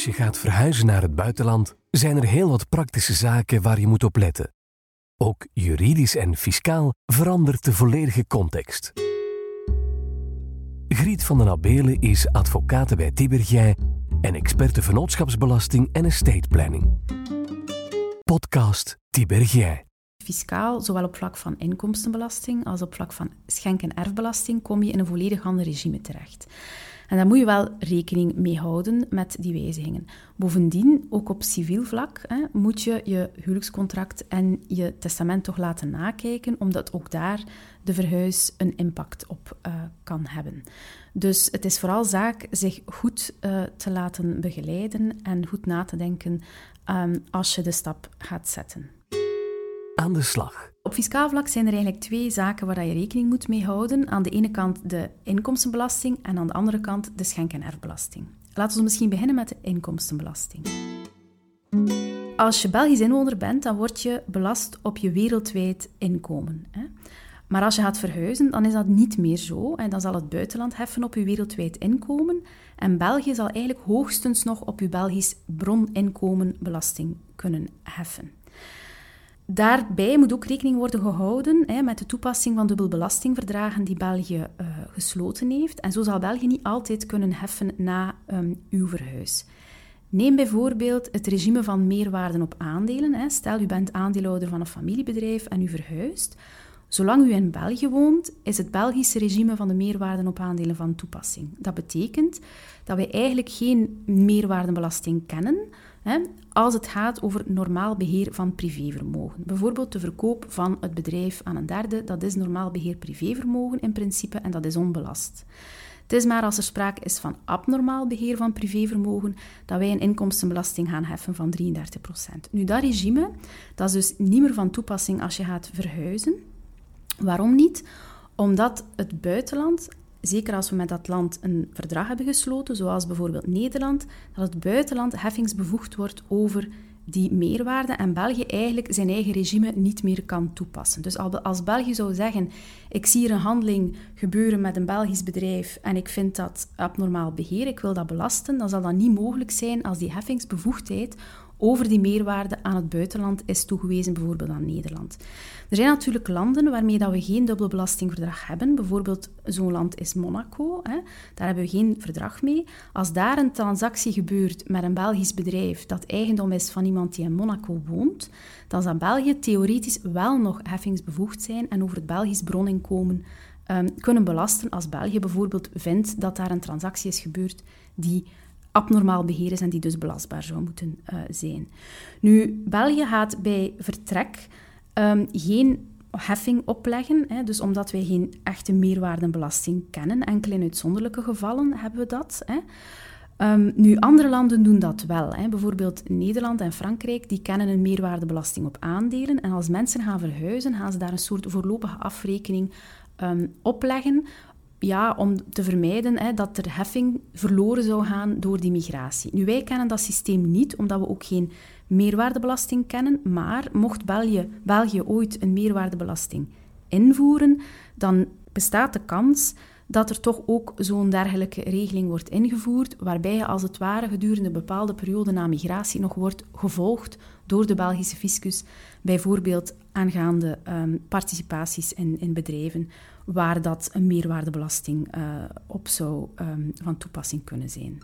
Als je gaat verhuizen naar het buitenland, zijn er heel wat praktische zaken waar je moet op letten. Ook juridisch en fiscaal verandert de volledige context. Griet van den Abelen is advocaat bij Tibergij en experte vennootschapsbelasting en estate planning. Podcast Tibergij. Fiscaal, zowel op vlak van inkomstenbelasting als op vlak van schenk- en erfbelasting, kom je in een volledig ander regime terecht. En daar moet je wel rekening mee houden met die wijzigingen. Bovendien, ook op civiel vlak, hè, moet je je huwelijkscontract en je testament toch laten nakijken, omdat ook daar de verhuis een impact op uh, kan hebben. Dus het is vooral zaak zich goed uh, te laten begeleiden en goed na te denken um, als je de stap gaat zetten. Aan de slag. Op fiscaal vlak zijn er eigenlijk twee zaken waar je rekening moet mee houden. Aan de ene kant de inkomstenbelasting en aan de andere kant de schenk- en erfbelasting. Laten we misschien beginnen met de inkomstenbelasting. Als je Belgisch inwoner bent, dan word je belast op je wereldwijd inkomen. Maar als je gaat verhuizen, dan is dat niet meer zo. En dan zal het buitenland heffen op je wereldwijd inkomen. En België zal eigenlijk hoogstens nog op je Belgisch broninkomen belasting kunnen heffen. Daarbij moet ook rekening worden gehouden hè, met de toepassing van dubbelbelastingverdragen die België uh, gesloten heeft. En zo zal België niet altijd kunnen heffen na um, uw verhuis. Neem bijvoorbeeld het regime van meerwaarden op aandelen. Hè. Stel, u bent aandeelhouder van een familiebedrijf en u verhuist. Zolang u in België woont, is het Belgische regime van de meerwaarden op aandelen van toepassing. Dat betekent dat wij eigenlijk geen meerwaardenbelasting kennen, Hè, als het gaat over normaal beheer van privévermogen. Bijvoorbeeld de verkoop van het bedrijf aan een derde, dat is normaal beheer privévermogen in principe en dat is onbelast. Het is maar als er sprake is van abnormaal beheer van privévermogen dat wij een inkomstenbelasting gaan heffen van 33%. Nu, dat regime dat is dus niet meer van toepassing als je gaat verhuizen. Waarom niet? Omdat het buitenland zeker als we met dat land een verdrag hebben gesloten, zoals bijvoorbeeld Nederland, dat het buitenland heffingsbevoegd wordt over die meerwaarde en België eigenlijk zijn eigen regime niet meer kan toepassen. Dus als België zou zeggen, ik zie hier een handeling gebeuren met een Belgisch bedrijf en ik vind dat abnormaal beheer, ik wil dat belasten, dan zal dat niet mogelijk zijn als die heffingsbevoegdheid over die meerwaarde aan het buitenland is toegewezen, bijvoorbeeld aan Nederland. Er zijn natuurlijk landen waarmee dat we geen dubbelbelastingverdrag hebben. Bijvoorbeeld zo'n land is Monaco. Hè. Daar hebben we geen verdrag mee. Als daar een transactie gebeurt met een Belgisch bedrijf dat eigendom is van iemand die in Monaco woont, dan zal België theoretisch wel nog heffingsbevoegd zijn en over het Belgisch broninkomen um, kunnen belasten als België bijvoorbeeld vindt dat daar een transactie is gebeurd die abnormaal beheer is en die dus belastbaar zou moeten uh, zijn. Nu, België gaat bij vertrek um, geen heffing opleggen, hè, dus omdat wij geen echte meerwaardebelasting kennen. Enkel in uitzonderlijke gevallen hebben we dat. Hè. Um, nu, andere landen doen dat wel. Hè. Bijvoorbeeld Nederland en Frankrijk, die kennen een meerwaardebelasting op aandelen. En als mensen gaan verhuizen, gaan ze daar een soort voorlopige afrekening um, opleggen ja, om te vermijden hè, dat er heffing verloren zou gaan door die migratie. Nu, wij kennen dat systeem niet, omdat we ook geen meerwaardebelasting kennen, maar mocht België, België ooit een meerwaardebelasting invoeren, dan bestaat de kans dat er toch ook zo'n dergelijke regeling wordt ingevoerd, waarbij je als het ware gedurende een bepaalde periode na migratie nog wordt gevolgd door de Belgische fiscus, bijvoorbeeld aangaande um, participaties in, in bedrijven waar dat een meerwaardebelasting uh, op zou um, van toepassing kunnen zijn.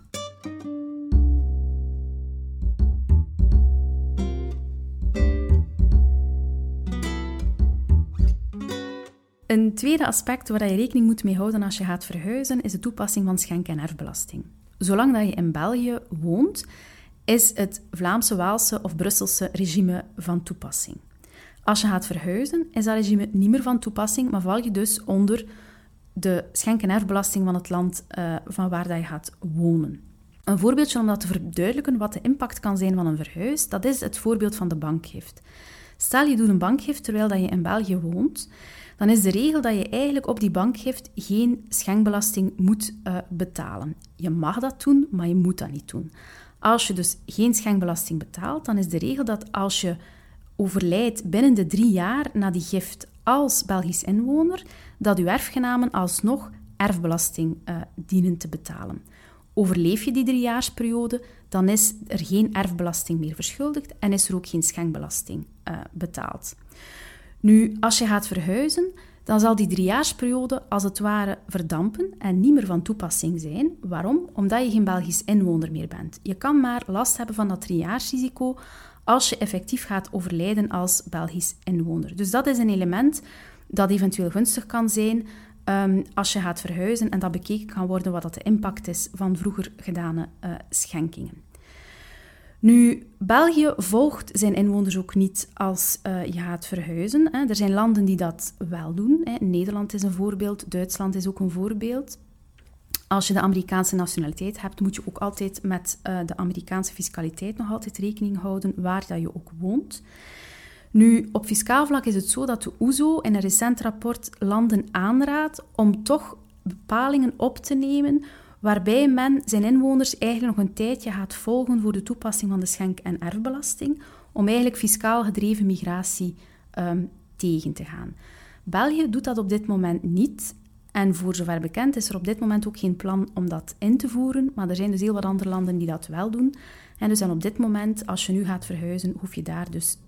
Tweede aspect waar je rekening moet mee houden als je gaat verhuizen, is de toepassing van schenk- en erfbelasting. Zolang dat je in België woont, is het Vlaamse, Waalse of Brusselse regime van toepassing. Als je gaat verhuizen, is dat regime niet meer van toepassing, maar val je dus onder de schenk- en erfbelasting van het land uh, van waar dat je gaat wonen. Een voorbeeldje om dat te verduidelijken wat de impact kan zijn van een verhuis, dat is het voorbeeld van de bankgift. Stel je doet een bankgift terwijl dat je in België woont, dan is de regel dat je eigenlijk op die bankgift geen schenkbelasting moet uh, betalen. Je mag dat doen, maar je moet dat niet doen. Als je dus geen schenkbelasting betaalt, dan is de regel dat als je overlijdt binnen de drie jaar na die gift als Belgisch inwoner, dat uw erfgenamen alsnog erfbelasting uh, dienen te betalen. Overleef je die driejaarsperiode, dan is er geen erfbelasting meer verschuldigd en is er ook geen schenkbelasting uh, betaald. Nu, als je gaat verhuizen, dan zal die driejaarsperiode als het ware verdampen en niet meer van toepassing zijn. Waarom? Omdat je geen Belgisch inwoner meer bent. Je kan maar last hebben van dat driejaarsrisico als je effectief gaat overlijden als Belgisch inwoner. Dus dat is een element dat eventueel gunstig kan zijn um, als je gaat verhuizen en dat bekeken kan worden wat dat de impact is van vroeger gedane uh, schenkingen. Nu, België volgt zijn inwoners ook niet als uh, je gaat verhuizen. Hè. Er zijn landen die dat wel doen. Hè. Nederland is een voorbeeld, Duitsland is ook een voorbeeld. Als je de Amerikaanse nationaliteit hebt, moet je ook altijd met uh, de Amerikaanse fiscaliteit nog altijd rekening houden waar dat je ook woont. Nu, op fiscaal vlak is het zo dat de OESO in een recent rapport landen aanraadt om toch bepalingen op te nemen waarbij men zijn inwoners eigenlijk nog een tijdje gaat volgen voor de toepassing van de schenk- en erfbelasting, om eigenlijk fiscaal gedreven migratie um, tegen te gaan. België doet dat op dit moment niet. En voor zover bekend is er op dit moment ook geen plan om dat in te voeren. Maar er zijn dus heel wat andere landen die dat wel doen. En dus dan op dit moment, als je nu gaat verhuizen, hoef je daar dus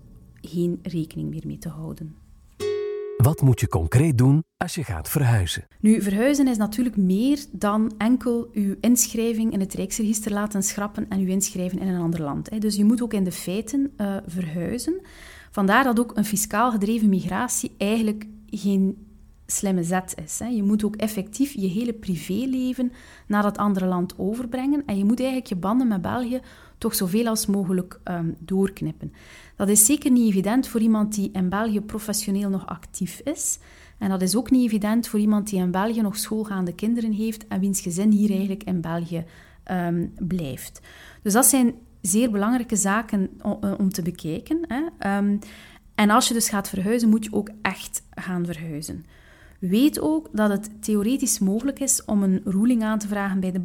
geen rekening meer mee te houden. Wat moet je concreet doen als je gaat verhuizen? Nu, verhuizen is natuurlijk meer dan enkel uw inschrijving in het Rijksregister laten schrappen en uw inschrijven in een ander land. Dus je moet ook in de feiten uh, verhuizen. Vandaar dat ook een fiscaal gedreven migratie eigenlijk geen slimme zet is. Je moet ook effectief je hele privéleven naar dat andere land overbrengen en je moet eigenlijk je banden met België toch zoveel als mogelijk um, doorknippen. Dat is zeker niet evident voor iemand die in België professioneel nog actief is. En dat is ook niet evident voor iemand die in België nog schoolgaande kinderen heeft en wiens gezin hier eigenlijk in België um, blijft. Dus dat zijn zeer belangrijke zaken om, om te bekijken. Hè. Um, en als je dus gaat verhuizen, moet je ook echt gaan verhuizen. Weet ook dat het theoretisch mogelijk is om een ruling aan te vragen bij de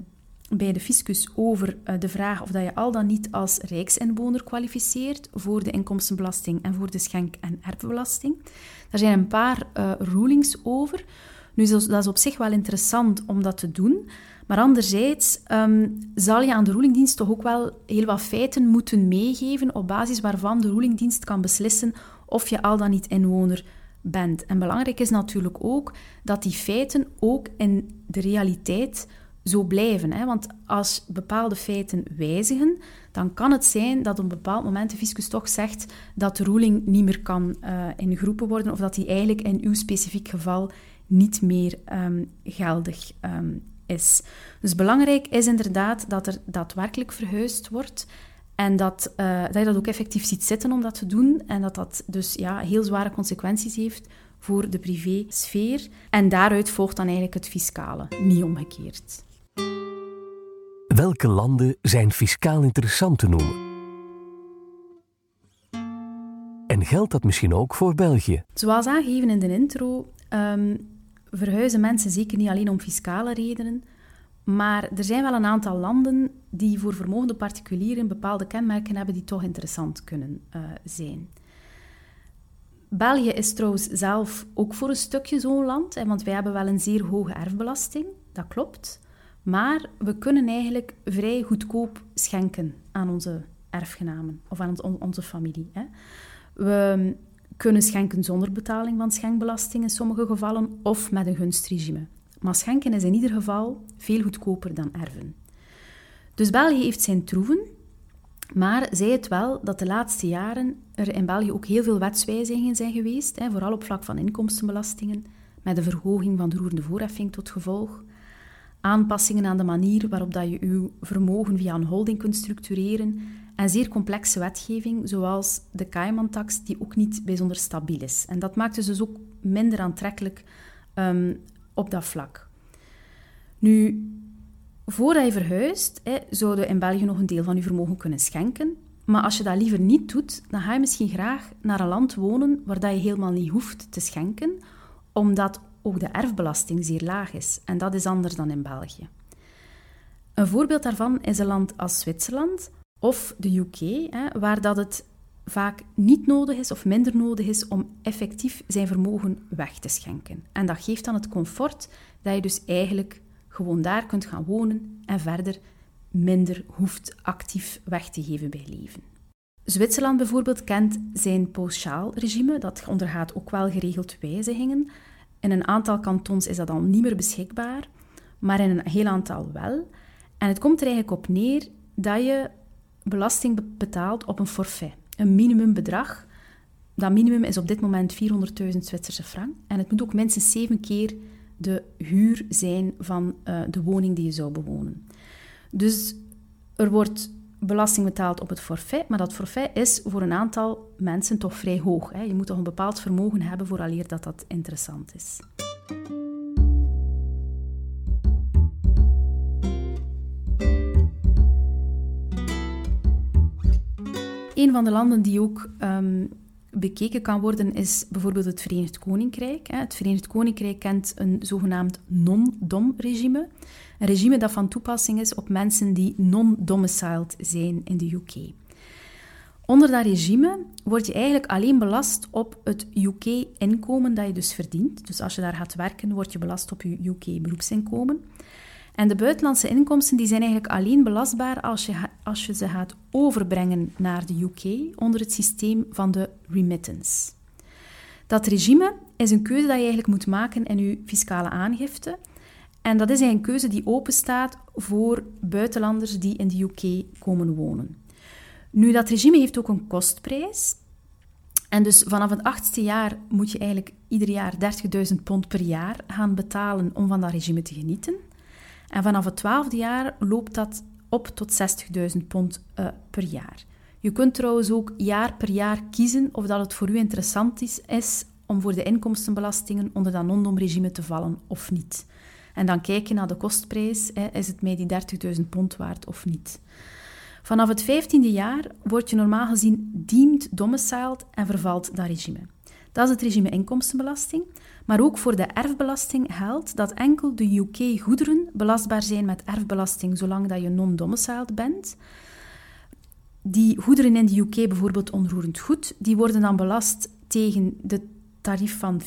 bij de fiscus over uh, de vraag of dat je al dan niet als rijksinwoner kwalificeert voor de inkomstenbelasting en voor de schenk- en erfbelasting. Daar zijn een paar uh, rulings over. Nu, dat is op zich wel interessant om dat te doen. Maar anderzijds um, zal je aan de rulingdienst toch ook wel heel wat feiten moeten meegeven op basis waarvan de rulingdienst kan beslissen of je al dan niet inwoner bent. En belangrijk is natuurlijk ook dat die feiten ook in de realiteit zo blijven. Hè? Want als bepaalde feiten wijzigen, dan kan het zijn dat op een bepaald moment de fiscus toch zegt dat de ruling niet meer kan uh, worden of dat die eigenlijk in uw specifiek geval niet meer um, geldig um, is. Dus belangrijk is inderdaad dat er daadwerkelijk verhuisd wordt en dat, uh, dat je dat ook effectief ziet zitten om dat te doen en dat dat dus ja, heel zware consequenties heeft voor de privésfeer. En daaruit volgt dan eigenlijk het fiscale, niet omgekeerd. Welke landen zijn fiscaal interessant te noemen? En geldt dat misschien ook voor België? Zoals aangegeven in de intro, um, verhuizen mensen zeker niet alleen om fiscale redenen, maar er zijn wel een aantal landen die voor vermogende particulieren bepaalde kenmerken hebben die toch interessant kunnen uh, zijn. België is trouwens zelf ook voor een stukje zo'n land, hè, want wij hebben wel een zeer hoge erfbelasting, dat klopt. Maar we kunnen eigenlijk vrij goedkoop schenken aan onze erfgenamen of aan onze familie. Hè. We kunnen schenken zonder betaling van schenkbelasting in sommige gevallen of met een gunstregime. Maar schenken is in ieder geval veel goedkoper dan erven. Dus België heeft zijn troeven, maar zij het wel dat de laatste jaren er in België ook heel veel wetswijzigingen zijn geweest, hè, vooral op vlak van inkomstenbelastingen, met de verhoging van de roerende voorheffing tot gevolg aanpassingen aan de manier waarop dat je uw vermogen via een holding kunt structureren en zeer complexe wetgeving, zoals de Cayman-tax, die ook niet bijzonder stabiel is. En dat maakt dus ook minder aantrekkelijk um, op dat vlak. Nu, voordat je verhuist, hè, zouden in België nog een deel van je vermogen kunnen schenken. Maar als je dat liever niet doet, dan ga je misschien graag naar een land wonen waar dat je helemaal niet hoeft te schenken, omdat ook de erfbelasting zeer laag is. En dat is anders dan in België. Een voorbeeld daarvan is een land als Zwitserland of de UK, hè, waar dat het vaak niet nodig is of minder nodig is om effectief zijn vermogen weg te schenken. En dat geeft dan het comfort dat je dus eigenlijk gewoon daar kunt gaan wonen en verder minder hoeft actief weg te geven bij leven. Zwitserland bijvoorbeeld kent zijn pauschaal regime, dat ondergaat ook wel geregeld wijzigingen. In een aantal kantons is dat al niet meer beschikbaar, maar in een heel aantal wel. En het komt er eigenlijk op neer dat je belasting betaalt op een forfait, een minimumbedrag. Dat minimum is op dit moment 400.000 Zwitserse frank. En het moet ook minstens zeven keer de huur zijn van uh, de woning die je zou bewonen. Dus er wordt belasting betaald op het forfait, maar dat forfait is voor een aantal mensen toch vrij hoog. Hè. Je moet toch een bepaald vermogen hebben vooraleer dat dat interessant is. Een van de landen die ook um, bekeken kan worden is bijvoorbeeld het Verenigd Koninkrijk. Het Verenigd Koninkrijk kent een zogenaamd non-dom regime. Een regime dat van toepassing is op mensen die non-domiciled zijn in de UK. Onder dat regime word je eigenlijk alleen belast op het UK-inkomen dat je dus verdient. Dus als je daar gaat werken, word je belast op je UK-beroepsinkomen. En de buitenlandse inkomsten die zijn eigenlijk alleen belastbaar als je, als je ze gaat overbrengen naar de UK onder het systeem van de remittance. Dat regime is een keuze dat je eigenlijk moet maken in je fiscale aangifte. En dat is een keuze die openstaat voor buitenlanders die in de UK komen wonen. Nu, dat regime heeft ook een kostprijs. En dus vanaf het achtste jaar moet je eigenlijk ieder jaar 30.000 pond per jaar gaan betalen om van dat regime te genieten. En vanaf het twaalfde jaar loopt dat op tot 60.000 pond uh, per jaar. Je kunt trouwens ook jaar per jaar kiezen of dat het voor u interessant is, is om voor de inkomstenbelastingen onder dat non-dom-regime te vallen of niet. En dan kijk je naar de kostprijs, hè, is het mij die 30.000 pond waard of niet. Vanaf het 15e jaar word je normaal gezien deemed domiciled en vervalt dat regime. Dat is het regime inkomstenbelasting. Maar ook voor de erfbelasting geldt dat enkel de UK-goederen belastbaar zijn met erfbelasting zolang dat je non-domiciled bent. Die goederen in de UK, bijvoorbeeld onroerend goed, die worden dan belast tegen de tarief van 40%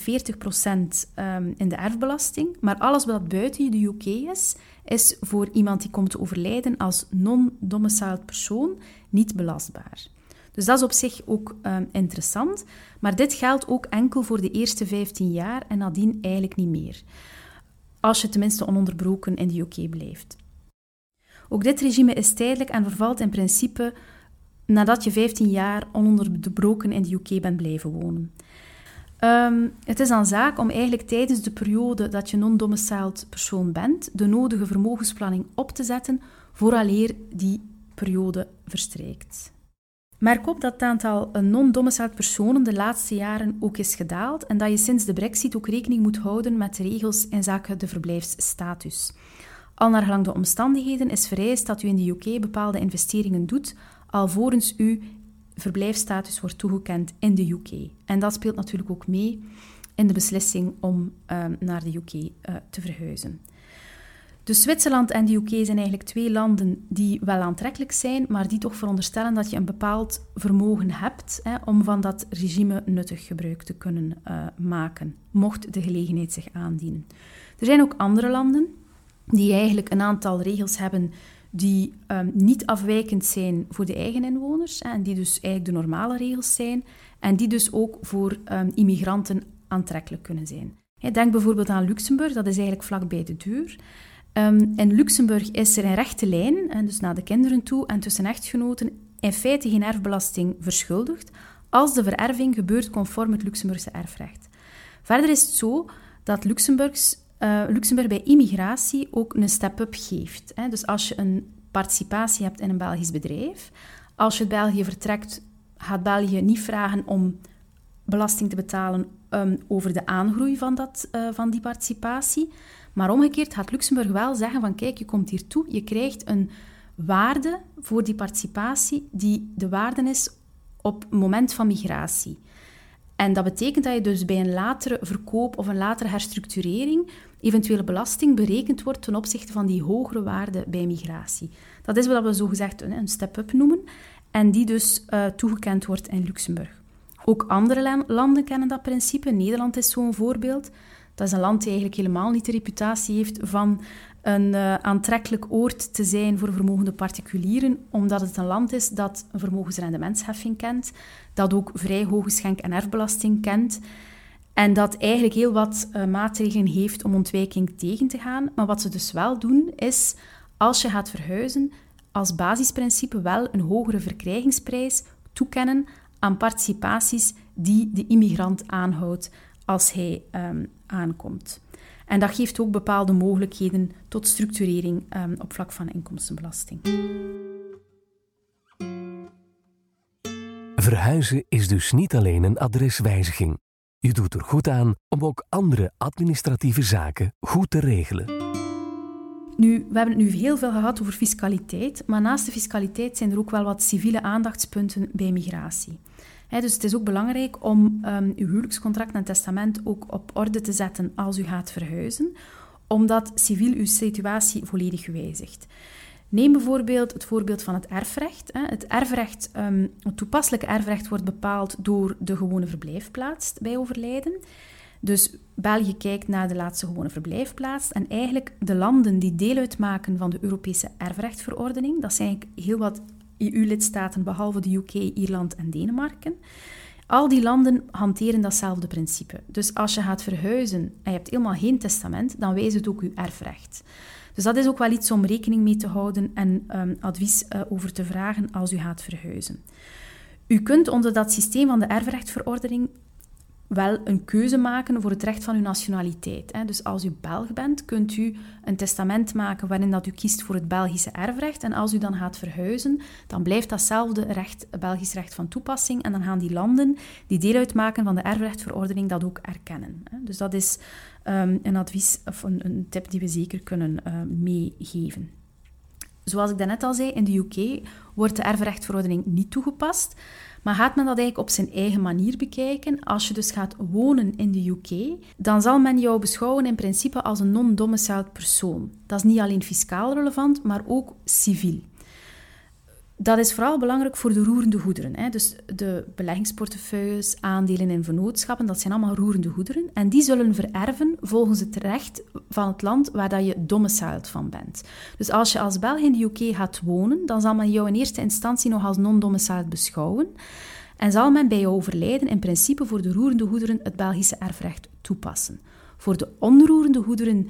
ehm, in de erfbelasting. Maar alles wat buiten de UK is, is voor iemand die komt te overlijden als non-domiciled persoon niet belastbaar. Dus dat is op zich ook ehm, interessant. Maar dit geldt ook enkel voor de eerste 15 jaar en nadien eigenlijk niet meer. Als je tenminste ononderbroken in de UK blijft. Ook dit regime is tijdelijk en vervalt in principe nadat je 15 jaar ononderbroken in de UK bent blijven wonen. Um, het is aan zaak om eigenlijk tijdens de periode dat je non-domiciled persoon bent, de nodige vermogensplanning op te zetten vooraleer die periode verstrijkt. Merk op dat het aantal non-domiciled personen de laatste jaren ook is gedaald en dat je sinds de brexit ook rekening moet houden met de regels in zaken de verblijfsstatus. Al naar gelang de omstandigheden is vereist dat u in de UK bepaalde investeringen doet, alvorens u verblijfsstatus wordt toegekend in de UK. En dat speelt natuurlijk ook mee in de beslissing om uh, naar de UK eh, te verhuizen. Dus Zwitserland en de UK zijn eigenlijk twee landen die wel aantrekkelijk zijn, maar die toch veronderstellen dat je een bepaald vermogen hebt hè, om van dat regime nuttig gebruik te kunnen uh, maken, mocht de gelegenheid zich aandienen. Er zijn ook andere landen die eigenlijk een aantal regels hebben die um, niet afwijkend zijn voor de eigen inwoners hè, en die dus eigenlijk de normale regels zijn en die dus ook voor um, immigranten aantrekkelijk kunnen zijn. Denk bijvoorbeeld aan Luxemburg, dat is eigenlijk vlak bij de deur. In Luxemburg is er een rechte lijn, en dus naar de kinderen toe, en tussen echtgenoten in feite geen erfbelasting verschuldigd, als de vererving gebeurt conform het Luxemburgse erfrecht. Verder is het zo dat uh, Luxemburg bij immigratie ook een step-up geeft. Hè. Dus als je een participatie hebt in een Belgisch bedrijf, als je het België vertrekt, gaat België niet vragen om belasting te betalen um, over de aangroei van, dat, uh, van die participatie, maar omgekeerd gaat Luxemburg wel zeggen van kijk, je komt hier toe, je krijgt een waarde voor die participatie die de waarde is op het moment van migratie. En dat betekent dat je dus bij een latere verkoop of een latere herstructurering eventuele belasting berekend wordt ten opzichte van die hogere waarde bij migratie. Dat is wat we zogezegd een step-up noemen en die dus uh, toegekend wordt in Luxemburg. Ook andere landen kennen dat principe. Nederland is zo'n voorbeeld. Dat is een land die eigenlijk helemaal niet de reputatie heeft van een uh, aantrekkelijk oord te zijn voor vermogende particulieren, omdat het een land is dat een vermogensrendementsheffing kent, dat ook vrij hoge schenk- en erfbelasting kent en dat eigenlijk heel wat uh, maatregelen heeft om ontwijking tegen te gaan. Maar wat ze dus wel doen, is als je gaat verhuizen, als basisprincipe wel een hogere verkrijgingsprijs toekennen aan participaties die de immigrant aanhoudt als hij um, aankomt. En dat geeft ook bepaalde mogelijkheden tot structurering um, op vlak van inkomstenbelasting. Verhuizen is dus niet alleen een adreswijziging. Je doet er goed aan om ook andere administratieve zaken goed te regelen. Nu, we hebben het nu heel veel gehad over fiscaliteit, maar naast de fiscaliteit zijn er ook wel wat civiele aandachtspunten bij migratie dus het is ook belangrijk om um, uw huwelijkscontract en testament ook op orde te zetten als u gaat verhuizen, omdat civiel uw situatie volledig wijzigt. Neem bijvoorbeeld het voorbeeld van het erfrecht. Het, erfrecht, um, het toepasselijke erfrecht wordt bepaald door de gewone verblijfplaats bij overlijden. Dus België kijkt naar de laatste gewone verblijfplaats en eigenlijk de landen die deel uitmaken van de Europese erfrechtverordening, dat zijn heel wat EU-lidstaten behalve de UK, Ierland en Denemarken. Al die landen hanteren datzelfde principe. Dus als je gaat verhuizen en je hebt helemaal geen testament, dan wijst het ook je erfrecht. Dus dat is ook wel iets om rekening mee te houden en um, advies uh, over te vragen als u gaat verhuizen. U kunt onder dat systeem van de erfrechtverordening wel een keuze maken voor het recht van uw nationaliteit. Dus als u Belg bent, kunt u een testament maken waarin dat u kiest voor het Belgische erfrecht. En als u dan gaat verhuizen, dan blijft datzelfde recht, Belgisch recht van toepassing. En dan gaan die landen die deel uitmaken van de erfrechtverordening dat ook erkennen. Dus dat is um, een advies of een, tip die we zeker kunnen uh, meegeven. Zoals ik daarnet al zei, in de UK wordt de erfrechtverordening niet toegepast. Maar gaat men dat eigenlijk op zijn eigen manier bekijken? Als je dus gaat wonen in de UK, dan zal men jou beschouwen in principe als een non-domiciled persoon. Dat is niet alleen fiscaal relevant, maar ook civiel. Dat is vooral belangrijk voor de roerende goederen. Hè. Dus de beleggingsportefeuilles, aandelen en vennootschappen, dat zijn allemaal roerende goederen. En die zullen vererven volgens het recht van het land waar dat je domiciled van bent. Dus als je als Belg in de UK gaat wonen, dan zal men jou in eerste instantie nog als non-domiciled beschouwen. En zal men bij jou overlijden in principe voor de roerende goederen het Belgische erfrecht toepassen. Voor de onroerende goederen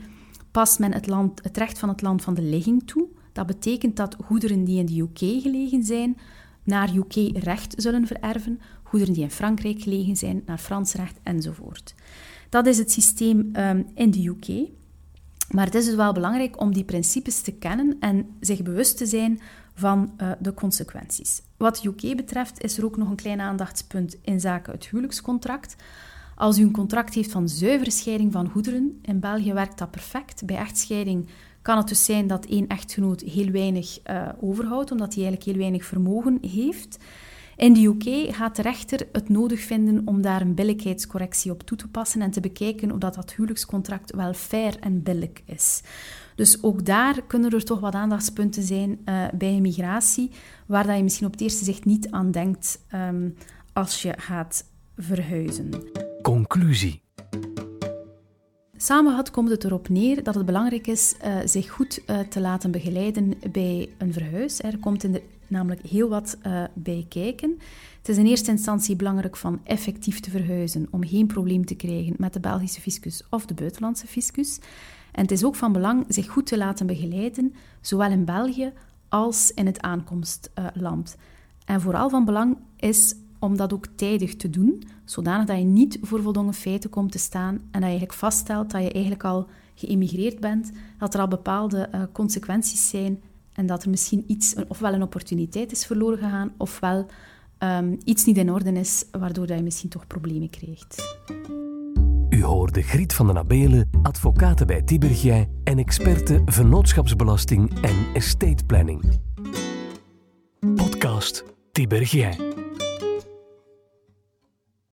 past men het, land, het recht van het land van de ligging toe. Dat betekent dat goederen die in de UK gelegen zijn, naar UK-recht zullen vererven, goederen die in Frankrijk gelegen zijn, naar Frans recht enzovoort. Dat is het systeem um, in de UK. Maar het is dus wel belangrijk om die principes te kennen en zich bewust te zijn van uh, de consequenties. Wat UK betreft is er ook nog een klein aandachtspunt in zaken het huwelijkscontract. Als u een contract heeft van zuivere scheiding van goederen, in België werkt dat perfect. Bij echtscheiding kan het dus zijn dat één echtgenoot heel weinig uh, overhoudt, omdat hij eigenlijk heel weinig vermogen heeft. In de UK gaat de rechter het nodig vinden om daar een billijkheidscorrectie op toe te passen en te bekijken of dat, dat huwelijkscontract wel fair en billig is. Dus ook daar kunnen er toch wat aandachtspunten zijn uh, bij migratie, waar dat je misschien op het eerste zicht niet aan denkt um, als je gaat verhuizen. Conclusie. Samengevat komt het erop neer dat het belangrijk is uh, zich goed uh, te laten begeleiden bij een verhuis. Er komt in de, namelijk heel wat uh, bij kijken. Het is in eerste instantie belangrijk van effectief te verhuizen om geen probleem te krijgen met de Belgische fiscus of de buitenlandse fiscus. En het is ook van belang zich goed te laten begeleiden, zowel in België als in het aankomstland. En vooral van belang is om dat ook tijdig te doen, zodanig dat je niet voor voldongen feiten komt te staan en dat je eigenlijk vaststelt dat je eigenlijk al geëmigreerd bent, dat er al bepaalde uh, consequenties zijn en dat er misschien iets, ofwel een opportuniteit is verloren gegaan, ofwel um, iets niet in orde is, waardoor dat je misschien toch problemen krijgt. U hoorde Griet van den Abelen, advocaten bij Tibergij en experte vennootschapsbelasting en estate planning. Podcast Tibergij.